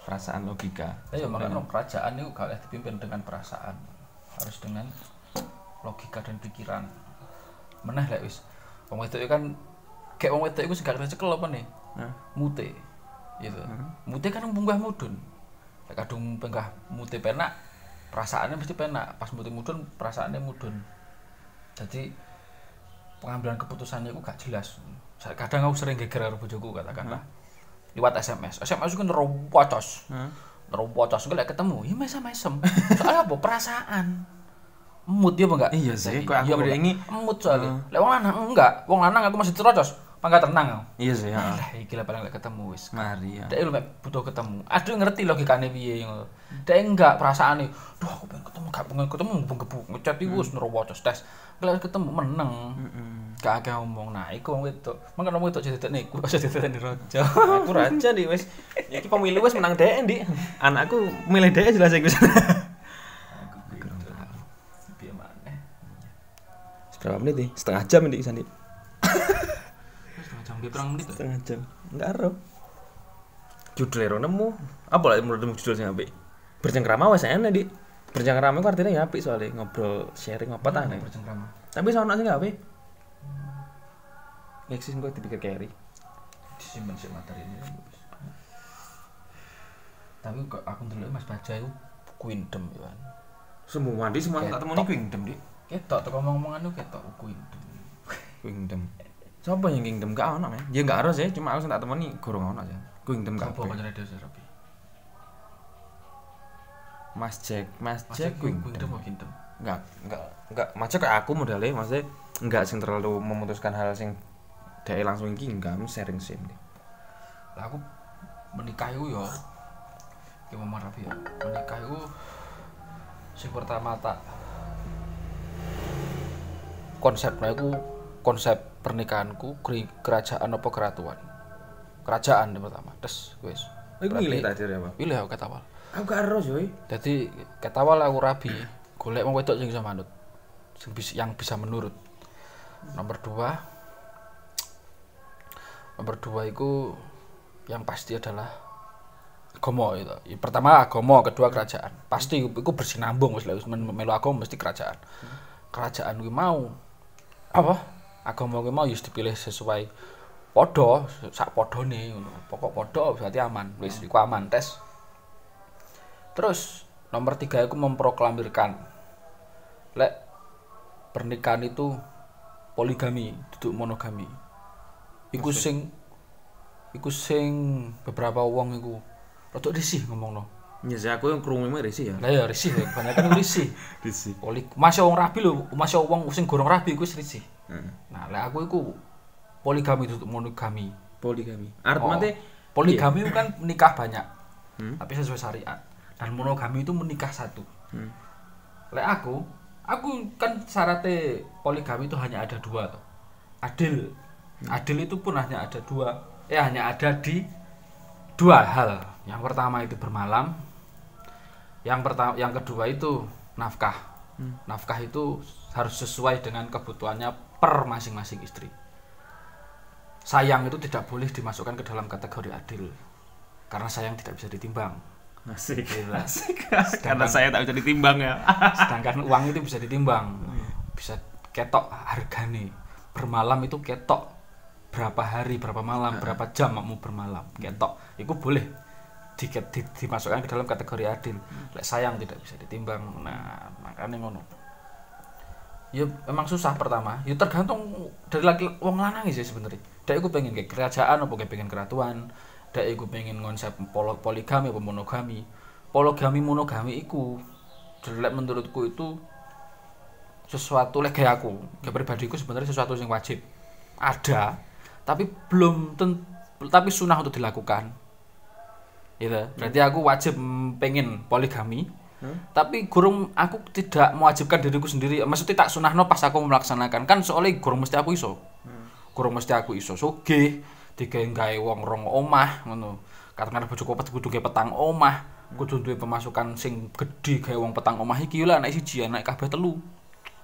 Perasaan logika. Ayo makanya kerajaan itu gak dipimpin dengan perasaan. Harus dengan logika dan pikiran. Meneh lek wis. Wong wedok itu kan kayak wong wedok iku sing gak kena cekel apa nih? Nah, Mute. Gitu. Mute kan munggah mudun. Lek kadung penggah mute penak, perasaannya mesti penak. Pas mute mudun, perasaannya mudun. Jadi pengambilan keputusannya itu gak jelas. Kadang aku sering geger karo bojoku katakanlah. Lewat SMS. SMS itu nerobocos. Hmm. Nerobocos gue lek ketemu, ya mesem-mesem. Soalnya apa? Perasaan. Emut ya apa enggak? Iya sih, kok aku Iya udah enggak? ini- emut soalnya. Lek wong lanang enggak, wong lanang aku masih terocos. Pangga tenang. Iya sih, heeh. Lah iki lah paling lek ketemu wis. Mari ya. Dek lu butuh ketemu. Aduh ngerti logikane piye ngono. Dek enggak perasaane. Duh aku pengen ketemu gak pengen ketemu bengkebu ngecat iku wis nerobocos tes. Lek ketemu meneng. Gak akeh ngomong. Nah, iku wong wedok. Mangkane wong wedok jadi niku aja dadi rojo. aku raja di wes iki pemilu wes menang dhek di anakku milih dhek jelas iku berapa menit nih? Setengah jam ini sandi. Wis jam piye perang menit. setengah jam. Enggak ero judul ero nemu. Apa lah menurutmu judul sing apik bercengkrama wes enak di bercengkrama itu artinya ya apik soalnya ngobrol sharing apa tah nih bercengkrama. tapi soalnya sih nggak apik eksis gue dipikir carry Disimpen sih materi ini. Tapi kok aku ndelok Mas Baja iku Queendom ya. semua mandi semua tak temui kingdom di Ketok tuh ngomong-ngomongan tuh ketok Queendom. kingdom siapa yang kingdom gak ono ya dia nggak harus ya cuma aku sing tak temui gorong ono aja kingdom gak Apa pancene dhewe Rabi? Mas Jack, Mas, Mas Jack Queendom. apa Queendom? Enggak, enggak, enggak. Mas Jack kayak aku modelnya, maksudnya enggak sing terlalu memutuskan hal sing dia langsung iki enggak, sharing sim deh. Lah aku menikah iku ya Ki Mama Rabi ya. Menikah iku sing pertama tak konsepnya iku konsep pernikahanku kerajaan apa keratuan. Kerajaan yang pertama. Wis. Iku Berarti- milih tadi apa? Pilih aku kata awal. Aku gak harus, yoi. Jadi kata awal aku rabi, golek wong wedok sing bisa manut. Yang bisa menurut. Nomor dua Nomor dua itu yang pasti adalah agama itu. Yang pertama agama, kedua kerajaan. Pasti itu bersinambung wis melu agama mesti kerajaan. Kerajaan kuwi mau apa? Agama kuwi mau harus dipilih sesuai podo, sak podone ngono. Pokok podo berarti aman. Wis iku aman tes. Terus nomor tiga aku memproklamirkan lek pernikahan itu poligami, duduk monogami. Iku sing iku sing beberapa wong iku rada risih ngomongno. Ya sih aku yang kerungu ini sih ya. Lah ya risih ya, kebanyakan risih. Disi. Poli masih wong rabi lho, masih wong sing gorong rabi iku risih. Hmm. Nah, lek aku iku poligami duduk monogami. Poligami. Arep Oh, poligami itu kan menikah banyak. Hmm. Tapi sesuai syariat. Dan monogami itu menikah satu. Hmm. Lek aku, aku kan syaratnya poligami itu hanya ada dua toh. Adil. Adil itu pun hanya ada dua. Eh hanya ada di dua hal. Yang pertama itu bermalam. Yang pertama, yang kedua itu nafkah. Nafkah itu harus sesuai dengan kebutuhannya per masing-masing istri. Sayang itu tidak boleh dimasukkan ke dalam kategori adil. Karena sayang tidak bisa ditimbang. Asik. Gila. Asik. Karena saya tak bisa ditimbang ya. sedangkan uang itu bisa ditimbang bisa ketok hargane bermalam itu ketok berapa hari berapa malam berapa jam mau bermalam ketok itu boleh di, di- dimasukkan ke dalam kategori adil. Lek sayang tidak bisa ditimbang. Nah makanya ngono. Ya emang susah pertama. Ya tergantung dari laki wong lanang sih sebenarnya. Dek aku pengen kayak kerajaan apa pengen keratuan. Dek aku pengen konsep polo- poligami apa monogami. Poligami monogami iku jelek menurutku itu sesuatu lek kayak aku kayak pribadiku sebenarnya sesuatu yang wajib. Ada tapi belum ten, tapi sunah untuk dilakukan gitu. Berarti aku wajib pengen poligami. Tapi gurung aku tidak mewajibkan diriku sendiri. Maksudnya tak sunahno pas aku melaksanakan. Kan soalnya gurung mesti aku iso. Gurung mesti aku iso sugih digawe gawe wong rong omah ngono. Katakan bojoku pet kudu petang omah. Kudu duwe pemasukan sing gede gawe wong petang omah iki lah nek siji anak kabeh telu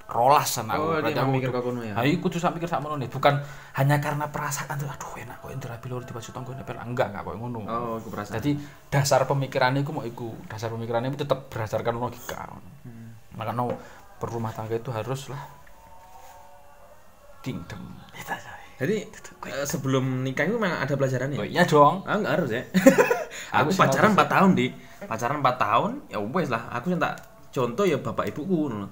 rolas ana Oh, dia aku mikir kok ngono ya? Ha iku kudu sak mikir sak ngono nih bukan hanya karena perasaan tuh aduh enak kok indra bilur di baju tonggo nepel enggak enggak kok ngono Oh, aku perasaan. jadi dasar pemikirannya itu mau iku dasar pemikirannya itu tetap berdasarkan logika makanya berumah tangga itu haruslah kingdom. Jadi eh, sebelum nikah itu memang ada pelajarannya. oh iya dong Ah, enggak harus ya. Aku aku pacaran harus 4 tahun, Di. Pacaran 4 tahun, ya wes lah. Aku yang tak contoh ya bapak ibuku ngono.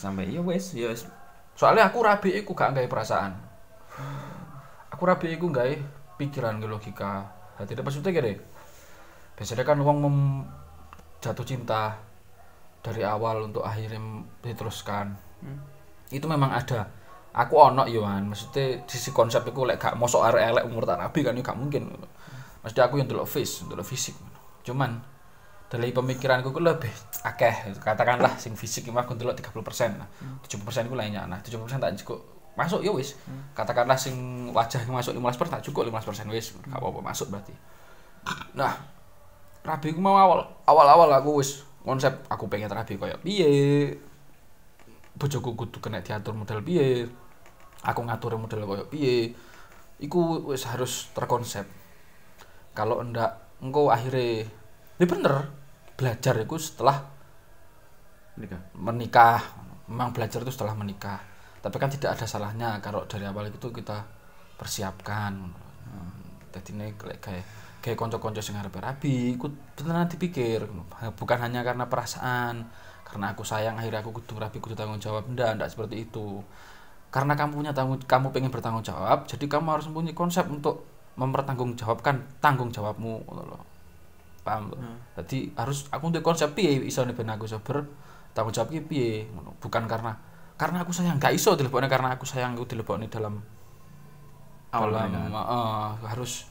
Sampai ya wes, ya wes. soalnya aku rabi iku gak nggak perasaan. Aku rabi iku nggak pikiran ke logika. Hati dia maksudnya gini biasanya kan uang mem jatuh cinta dari awal untuk akhirnya diteruskan. Itu memang ada. Aku ono Yohan. Maksudnya sisi konsep itu lek gak mosok arek elek umur tak rabi kan ya gak mungkin. Maksudnya aku yang dulu face dulu fisik. Cuman dari pemikiranku ku lebih akeh. Katakanlah sing fisik mah aku dulu 30% lah 70% itu lainnya nah 70% tak cukup. Masuk ya wis. Katakanlah sing wajah yang masuk 15% tak cukup 15% wis. Gak apa-apa masuk berarti. Nah rabi ku mau awal awal-awal aku wis konsep aku pengen rabi koyo piye? Bojoku kudu kena diatur model piye? Aku ngatur model koyo piye? Iku wis harus terkonsep. Kalau ndak engkau akhirnya ya bener belajar itu setelah Nikah. menikah. Memang belajar itu setelah menikah. Tapi kan tidak ada salahnya kalau dari awal itu kita persiapkan. Hmm. jadi ini kayak kayak konco-konco sing arep rabi ikut beneran dipikir. Bukan hanya karena perasaan karena aku sayang akhirnya aku kudu rabi kudu tanggung jawab. Ndak ndak seperti itu. Karena kamu punya tanggung kamu pengen bertanggung jawab jadi kamu harus mempunyai konsep untuk mempertanggungjawabkan tanggung jawabmu loh paham tuh jadi harus aku untuk konsep piye iso ben aku iso bertanggung jawab piye? Bukan karena karena aku sayang. Gak iso dilebokne karena aku sayang aku dilebokne dalam dalam heeh, harus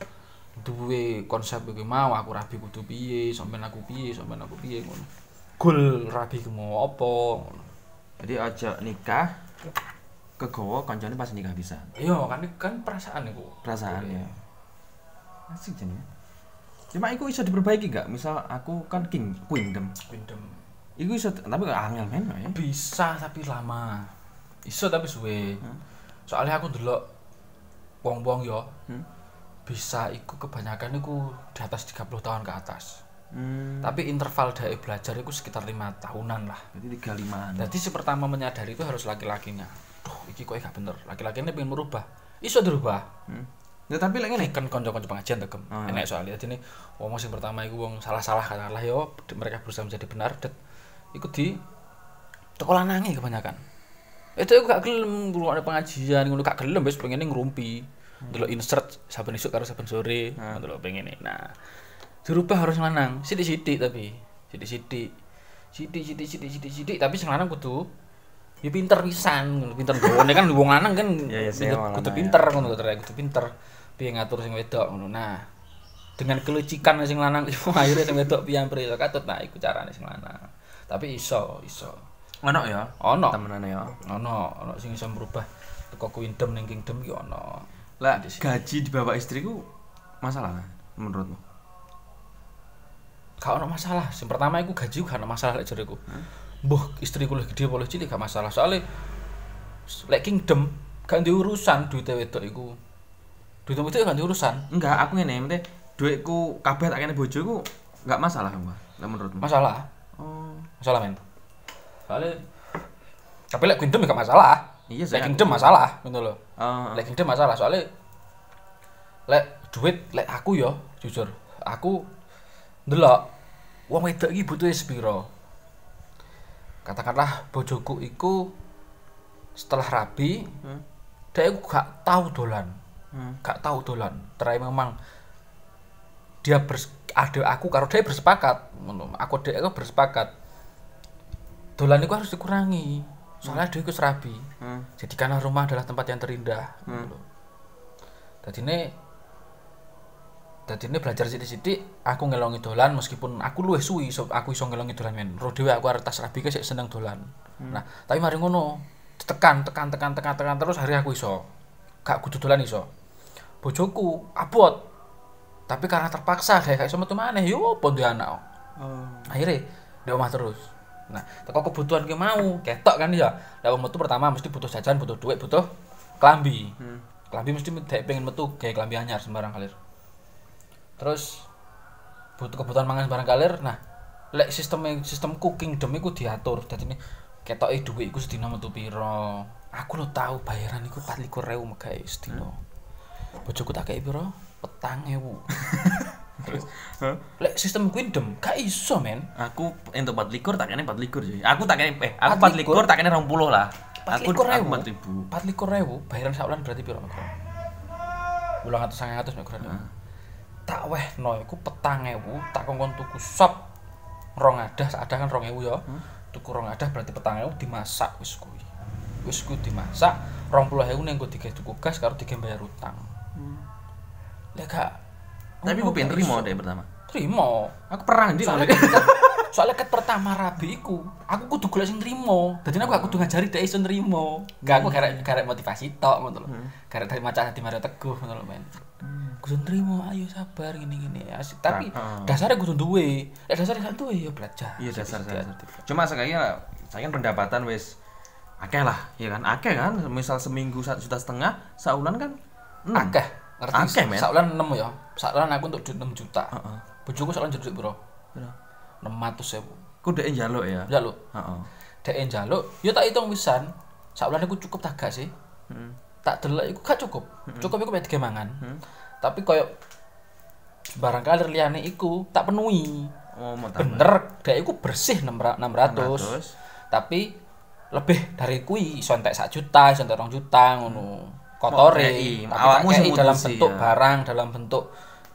duwe konsep iki. Mau aku rabi kudu piye sampean aku piye sampean aku piye ngono. Gol rabi ku mau apa ngono. Jadi aja nikah kegowo kancane pas nikah bisa. iya kan kan perasaan iku. Perasaan ya. Asik jane. Cuma iku iso diperbaiki gak? Misal aku kan king kingdom. Kingdom. Iku iso tapi gak angel men ya. bisa tapi lama iso tapi suwe soalnya aku delok wong-wong yo Hmm. bisa iku kebanyakan iku di atas 30 tahun ke atas Hmm. tapi interval dari belajar itu sekitar lima tahunan lah Berarti 35-an. jadi si pertama menyadari itu harus laki-lakinya duh iki kok gak bener laki-laki ini pengen merubah iso dirubah Hmm. Ya tapi lek ngene. kan konco-konco pengajian tegem. Oh, enak soalnya jadi ini wong sing pertama iku wong salah-salah katakanlah yo mereka berusaha menjadi benar det. Iku di teko lanange kebanyakan. Itu aku gak gelem ngrungokne pengajian ngono gak gelem wis pengen ngrumpi. Delok insert saben esuk karo saben sore ngono lho pengen nah dirubah harus lanang. Sithik-sithik tapi sithik-sithik sithik-sithik sithik-sithik sithik tapi sing lanang kudu ya pinter pisan pinter. Gawone kan wong lanang kan Ya, ya, kudu pinter ngono terus kudu pinter piye ngatur sing wedok ngono. Nah dengan kelicikan sing lanang iku akhirnya sing wedok piye iso katut nah iku carane sing lanang. Tapi iso iso. Ono ya. ono. Temenane ya. ono. Ono sing iso merubah teko kingdom ning kingdom ki ono. Lah gaji di bawah istriku masalah kan menurutmu? gak ono masalah. Sing pertama iku gaji gak ono masalah lek jareku mbuh istriku lebih gede apa lebih cilik gak masalah. Soalnya lek kingdom gak duwe urusan duit wedok iku duit gak duwe urusan Enggak, aku ngene, mate duitku kabeh tak kene bojoku enggak masalah apa? Lah menurutmu? masalah Oh. masalah men soalnya tapi lek kingdom gak masalah Iya, lek saya- kingdom masalah gitu loh Oh. lek kingdom masalah soalnya lek duit lek aku yo jujur aku ndelok wong wedok iki butuhe sepiro katakanlah bojoku iku setelah rabi Hmm. dia gak tahu dolan Hmm. gak tahu dolan terai memang dia bers ada aku karo dia bersepakat aku dia aku bersepakat dolan itu harus dikurangi soalnya dia itu serabi Hmm. jadi karena rumah adalah tempat yang terindah gitu. Jadi ini Jadi ini belajar sidik-sidik aku ngelongi dolan meskipun aku luwih suwi so, aku iso ngelongi dolan men. Roh dhewe aku arep tas rabi sik seneng dolan. Nah, tapi mari ngono tekan tekan tekan tekan tekan terus hari aku iso. Gak kudu dolan iso. Bojoku abot. Tapi karena terpaksa kayak gak iso metu maneh yo opo duwe anak. Oh. akhirnya di rumah terus. Nah teko kebutuhan gue mau? Ketok kan ya? Wong metu pertama mesti butuh jajan butuh duit butuh kelambi Hmm. kelambi mesti dek pengen metu kayak kelambi anyar sembarang kalir. Terus butuh kebutuhan mangan sembarang kalir nah lek sistem sistem cooking dem iku diatur. Dadi ini ketoke duit iku sedina metu piro? Aku lo tahu bayaran iku 24.000 megawe sedina bojoku tak kei piro petang ewu. Terus, lek sistem kuwi dem gak iso men. Aku entuk 4 likur tak kene 4 likur cuy. Aku tak kene eh aku 4 4 likur tak kene 20 lah. Aku 24.000. aku 4 ribu. empat likur ribu bayaran sak bulan berarti piro mikro ulang atus sangat atus mikro tak weh no iku petang ewu tak kongkon tuku sop. Rong adah sak adah kan rong ewu ya. Tuku rong adah berarti petang ewu dimasak wis kuwi. Wis kuwi dimasak rong puluh ewu ning digawe tuku gas karo digawe bayar utang lek gak Tapi aku ngono pengen terima deh pertama. terima Aku perang di soalnya ket, soalnya ket pertama rabi iku aku kudu golek sing nrimo dadi aku gak kudu ngajari dhek iso nrimo gak aku karek karek motivasi tok ngono lho karek dari maca hati Mario Teguh ngono lho men kudu nrimo ayo sabar gini gini asik tapi Heeh. dasarnya kudu duwe lek dasarnya gak duwe ya belajar Iya dasar dasar. Cuma lah, saya kan pendapatan wis akeh lah, ya kan? Akeh kan? Misal seminggu satu juta setengah, saulan kan? enam. akeh Akeh, men. saulan 6 ya saulan aku untuk duit 6 juta Heeh. bojoku saulan duit piro Piro? 600 ewu Ku dek njaluk ya. ya lho Heeh. dek njaluk yo tak hitung pisan saulan aku cukup tak gak sih Heeh. tak delok iku gak cukup. Cukup iku mek mangan. Tapi koyo barangkali liyane iku tak penuhi. Oh. Bener, dek iku bersih 600. 600. Tapi lebih dari kuwi iso entek 1 juta, iso entek 2 juta ngono. Kotore. Kei, Tapi awakmu sing kei dalam mutusi, bentuk ya. barang, dalam bentuk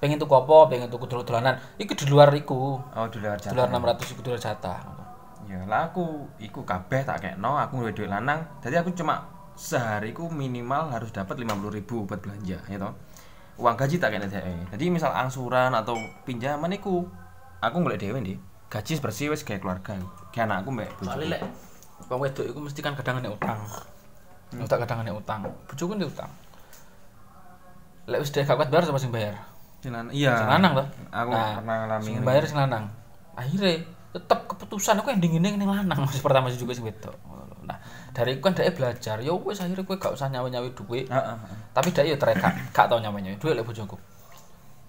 pengen tuku apa, pengen tuku dolanan. Iku di luar iku. Oh, di luar Di jatah. luar 600 iku di luar jatah. Ya lah aku iku kabeh tak kekno, aku duwe duit lanang. Jadi aku cuma sehari ku minimal harus dapat 50.000 buat belanja, ya toh. Uang gaji tak kene dhek. Jadi misal angsuran atau pinjaman iku aku golek dhewe nih. Gaji bersih wis kayak keluarga. Kayak anakku mbek bojoku. Lek wong wedok iku mesti kan kadang nek utang. Hmm. Tak kadang nek utang. Bojoku nek utang. Lek wis dhek gak kuat bayar sama sing bayar? Silan- Iya. Sing lanang toh? Aku pernah ngalami Sing bayar sing lanang. Akhirnya tetep keputusan aku ending ini ning lanang masih pertama juga sing wedok. Nah, dari iku kan dhek belajar, ya wis akhirnya kowe gak usah nyawe-nyawe duit. Heeh. heeh. Tapi dhek yo trek gak tau nyawe-nyawe duit lek bojoku.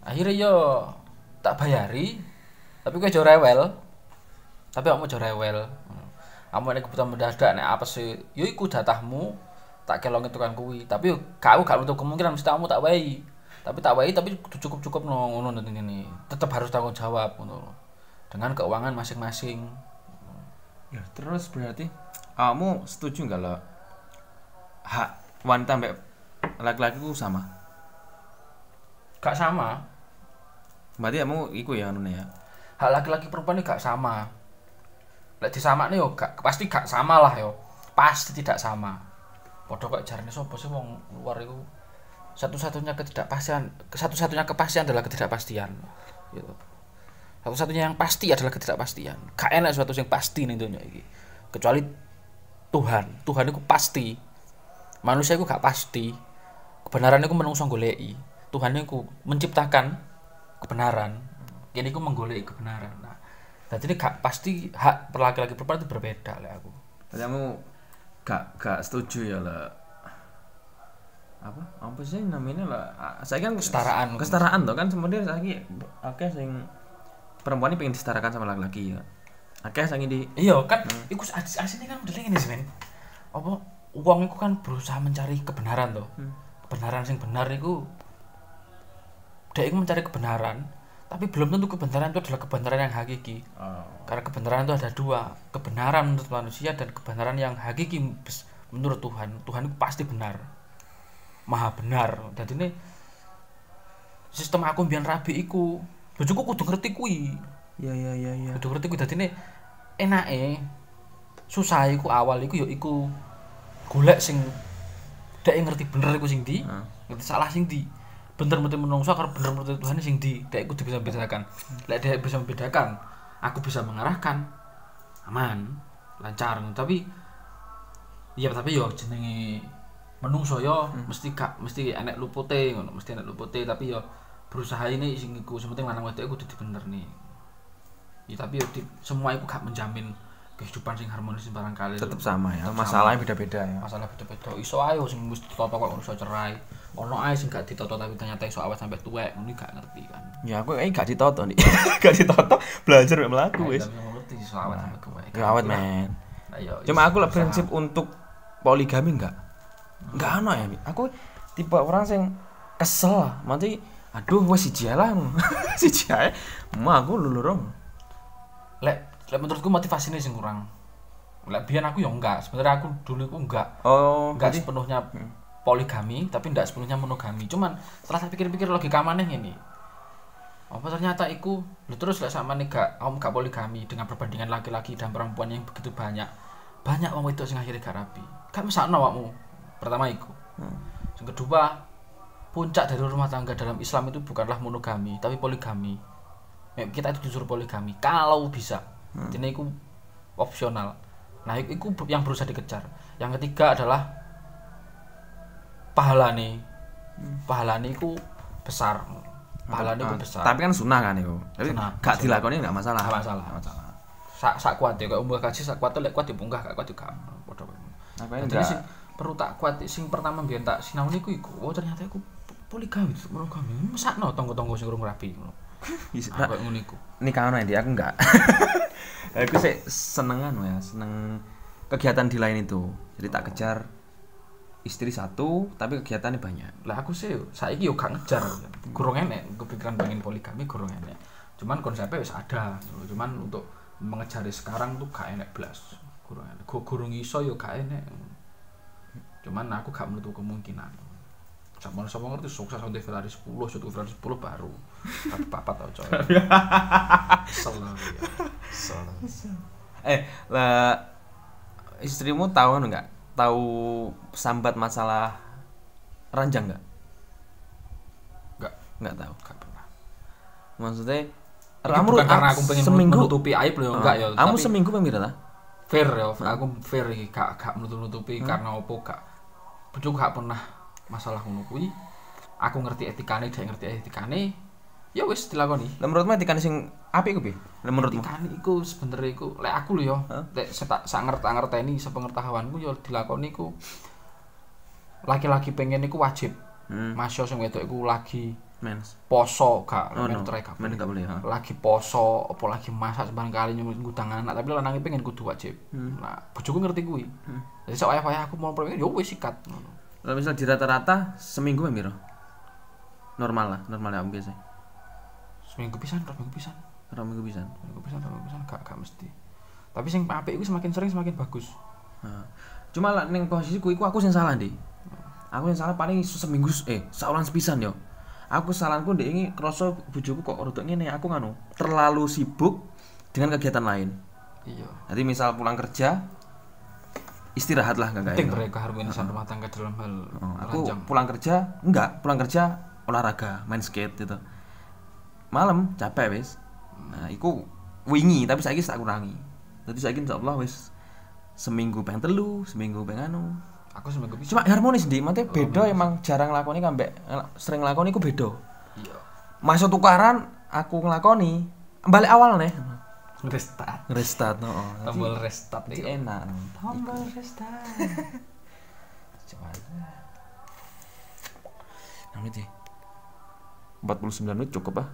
Akhirnya yo tak bayari, tapi kowe aja rewel. Tapi kamu aja rewel. Kamu nek kebutuhan mendadak nek apa sih? Yo iku jatahmu tak kelongi tukang kuwi. Tapi yo gak menutup kemungkinan mesti kamu tak wae. Tapi tak wae tapi kudu cukup-cukup no ngono nanti ini. Tetap harus tanggung jawab ngono. Dengan keuangan masing-masing. Ya, terus berarti kamu setuju nggak lo hak wanita mbak laki-laki ku sama? Gak sama. Berarti kamu iku ya anu ya. Hak laki-laki perempuan ini gak sama. Lek disamakne yo gak pasti gak sama lah yo. Pasti tidak sama. Padha kok jarane sapa sih wong luar iku satu-satunya ketidakpastian satu-satunya kepastian adalah ketidakpastian gitu. Satu-satunya yang pasti adalah ketidakpastian. Gak enak suatu yang pasti ning dunia iki. Kecuali Tuhan. Tuhan itu pasti. Manusia itu gak pasti. Kebenaran itu menungso goleki. Tuhan itu menciptakan kebenaran. Jadi aku menggoleki kebenaran. Nah, jadi ini gak pasti hak per laki-laki perempuan itu berbeda lah aku. Kamu gak gak setuju ya lah. Apa? Apa sih namanya lah? Ah, Saya kan Kesetaraan. Kesetaraan tuh kan sebenarnya saya oke sing perempuan ini pengen disetarakan sama laki-laki ya. Oke, saya di Iya kan, iku as aslinya kan modelnya ini sih men. Apa uang itu kan berusaha mencari kebenaran tuh. Kebenaran sing benar itu dia itu mencari kebenaran, tapi belum tentu kebenaran itu adalah kebenaran yang hakiki. oh. Karena kebenaran itu ada dua, kebenaran menurut manusia dan kebenaran yang hakiki menurut Tuhan. Tuhan itu pasti benar, maha benar. Jadi ini sistem aku biar rabi iku, bojoku kudu ngerti kui, Ya ya ya ya. kudu ngerti kui. Jadi ini enake susah iku awal iku ya iku golek sing dek ngerti bener iku sing di ngerti salah sing di bener mesti menungso karo bener mesti Tuhan sing di dek iku bisa membedakan lek dek bisa membedakan aku bisa mengarahkan. Aman lancar. Tapi iya tapi yo jenenge menungso yo mesti gak mesti enek lupute ngono mesti enek lupute tapi yo berusaha ini sing iku sementing lanang wedok kudu bener nih. Ya tapi yo di- semua iku gak menjamin kehidupan sing harmonis barangkali. Tetap sama ya Tetep masalahnya beda-beda ya. Masalah beda-beda. Iso ae sing wis ditoto kok iso cerai. Ono ae sing gak ditoto tapi ternyata iso awet sampai tuwek ngono gak ngerti kan. Ya aku kayaknya gak ditoto nih. Gak ditoto belajar mek melaku wis. tapi ngerti iso awet sampai tuwek. Ya awet men. Nah, yo, cuma aku lah prinsip untuk poligami enggak enggak ano ya Mi. aku tipe orang sing kesel. Nanti aduh wes siji lah siji ae aku lulurong lek lek menurutku motivasinya sing kurang. Lek biyen aku ya enggak. Sebenarnya aku dulu aku enggak. Oh enggak berarti- sepenuhnya poligami tapi enggak sepenuhnya monogami. Cuman setelah saya pikir-pikir logika maneh ini apa ternyata iku lu terus lek sama nih gak kamu gak poligami dengan perbandingan laki-laki dan perempuan yang begitu banyak banyak wong itu sing akhirnya gak rapi. Gak mesakno awakmu pertama iku. Yang kedua puncak dari rumah tangga dalam Islam itu bukanlah monogami tapi poligami. Kita itu disuruh poligami kalau bisa ini itu opsional. Nah itu itu yang berusaha dikejar. Yang ketiga adalah pahala nih pahala nih itu besar. Pahala nih Ah, besar. Tapi kan sunnah kan itu tapi Sunnah, gak dilakoni enggak masalah. Nggak masalah. Masalah. Sak sak kuat ya. Umur kaji sak kuat tuh lek kuat dipunggah gak kuat juga padha wae. Aku Nah, ini jadi sing perlu tak kuat sing pertama biyen tak sinau niku iku oh ternyata iku poligami monogami mesakno tonggo-tonggo sing urung rapi ngono. Bisa- Ah, kayak ngono iku. Nikah ono ya, aku enggak aku sih senengan ya seneng kegiatan di lain itu. Jadi tak kejar istri satu tapi kegiatannya banyak. Lah aku sih saiki yo gak ngejar. Kurang enek kepikiran pengen poligami kurang enek. Cuman konsepnya wis ada. Cuman untuk mengejar sekarang tuh gak enek blas. Kurang enek. Gu- gurung iso yo gak enek. Cuman aku gak menutup kemungkinan. Sama sama ngerti sukses untuk Ferrari 10 satu Ferrari 10 baru tapi papat tau coy. Kesel ya kesel. Eh lah istrimu tahu anu enggak tahu sambat masalah ranjang enggak gak enggak tahu gak pernah. Maksudnya kamu bukan karena aku pengen seminggu menutupi aib loh enggak ya. Kamu tapi- seminggu pemira ta fair ya. Aku fair gak gak menutup-nutupi karena opo gak. Bojo gak pernah masalah ngono kuwi. Aku ngerti etikane dia ngerti etikane ya wis dilakoni. Lah menurutmu etikane sing apik ku piye lah menurutmu? Etikane iku sebenarnya iku lek aku lho ya lek sak ngerti-ngerteni sepengetahuanku ya dilakoni iku laki-laki pengen iku wajib. Hmm. masya sing wedok iku lagi mens. poso gak oh no. gak men enggak boleh ha. Lagi poso apa lagi masak sembarang kali nyumbut ngutang anak tapi lanangnya pengen kudu wajib. Nah bojoku ngerti kuwi. Jadi sok ayah aku mau pengen yo wis sikat ngono. Kalau misal di rata-rata seminggu pemira normal lah normal ya biasa seminggu pisan rong minggu pisan. Orang minggu bisa seminggu pisan rong minggu pisan gak gak mesti. Tapi sing apik iku semakin sering semakin bagus. Nah, cuma lah neng posisiku iku aku sing salah deh. Aku yang salah paling seminggu eh saulan sepisan yo. Aku salahku ndek ini kroso bojoku kok rodok ngene aku nganu terlalu sibuk dengan kegiatan lain. iya. Nanti misal pulang kerja istirahat lah enggak penting mereka harmonisan rumah tangga dalam hal Oh, aku ranjang. pulang kerja enggak, pulang kerja olahraga, main skate gitu. Malam capek wis. Nah, iku wingi tapi saiki tak kurangi. Jadi saiki insyaallah wis seminggu pengen telu, seminggu pengen anu. aku seminggu pisan Cuma harmonis di, mate beda emang jarang lakoni kambek sering nglakoni iku beda. iya Masuk tukaran aku nglakoni balik awal nih. restart Restart no. tombol restart Jadi iki enak. tombol restart Coba. Nah, menit ya. 49 menit cukup ah.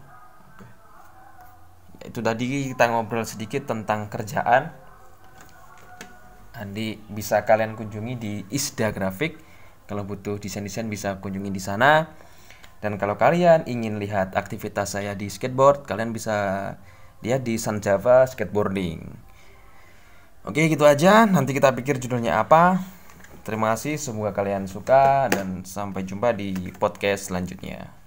Itu tadi kita ngobrol sedikit tentang kerjaan. Andi bisa kalian kunjungi di Isda Grafik. Kalau butuh desain-desain bisa kunjungi di sana. Dan kalau kalian ingin lihat aktivitas saya di skateboard, kalian bisa lihat di Sun Java Skateboarding. Oke, gitu aja. Nanti kita pikir judulnya apa. Terima kasih, semoga kalian suka dan sampai jumpa di podcast selanjutnya.